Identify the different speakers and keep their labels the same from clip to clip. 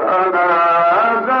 Speaker 1: فنادته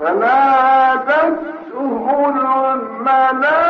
Speaker 1: فلا تسهل الملائكة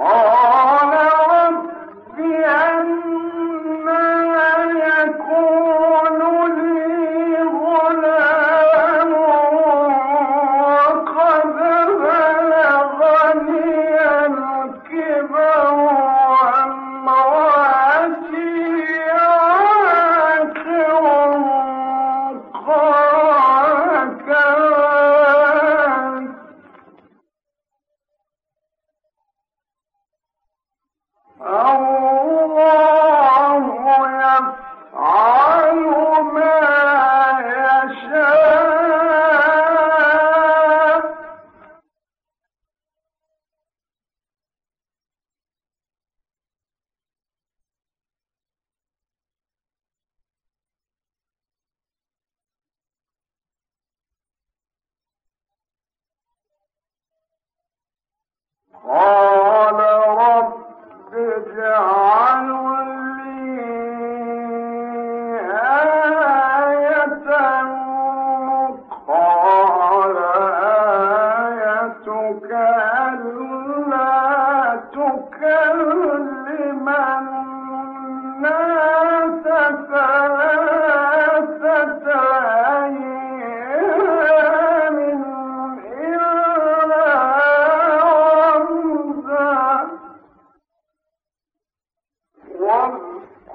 Speaker 1: Oh, Oh.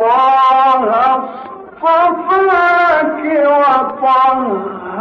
Speaker 1: الله اصطفاك وطهرك.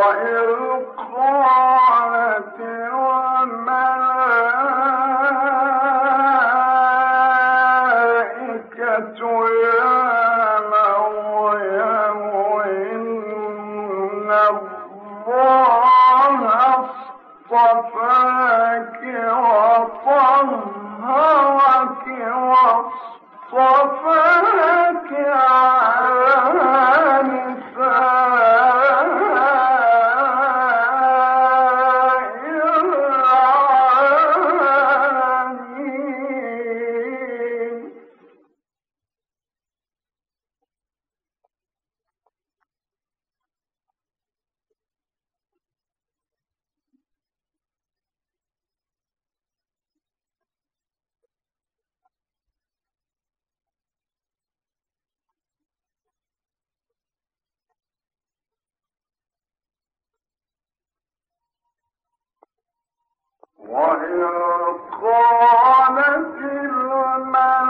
Speaker 1: وإذ وإذ قالت الملائكة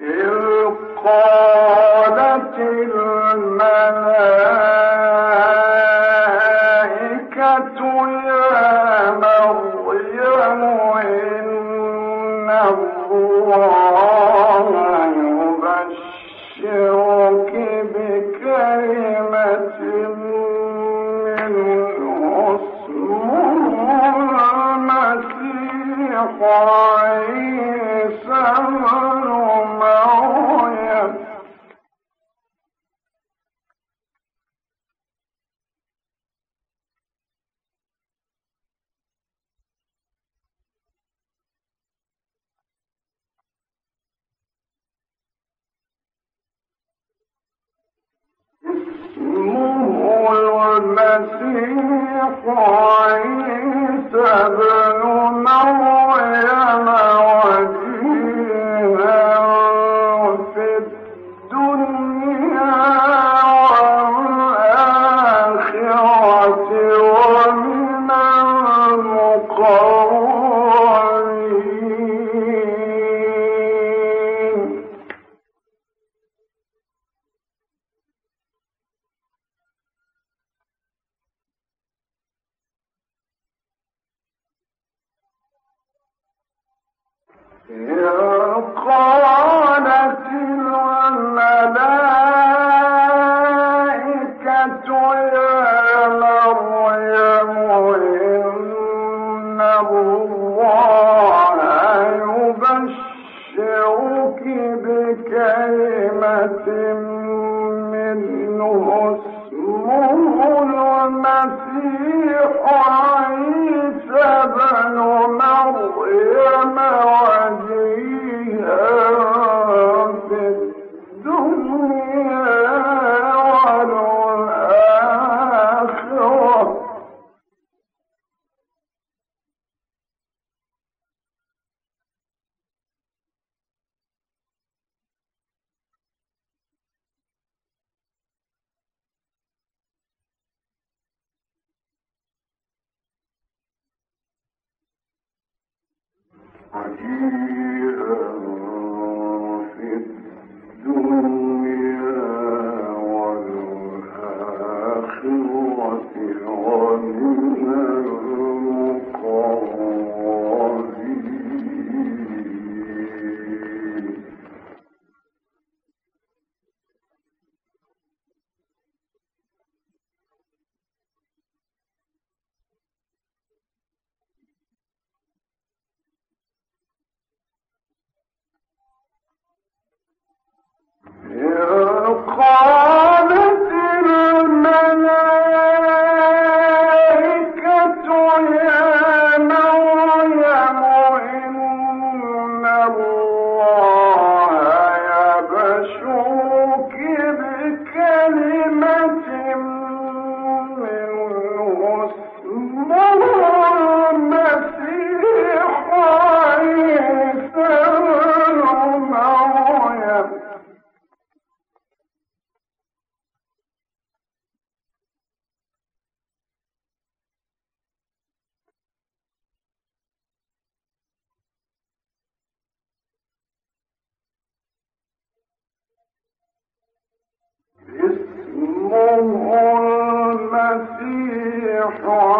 Speaker 1: إذ قال الدنيا مريم go on.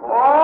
Speaker 1: Oh!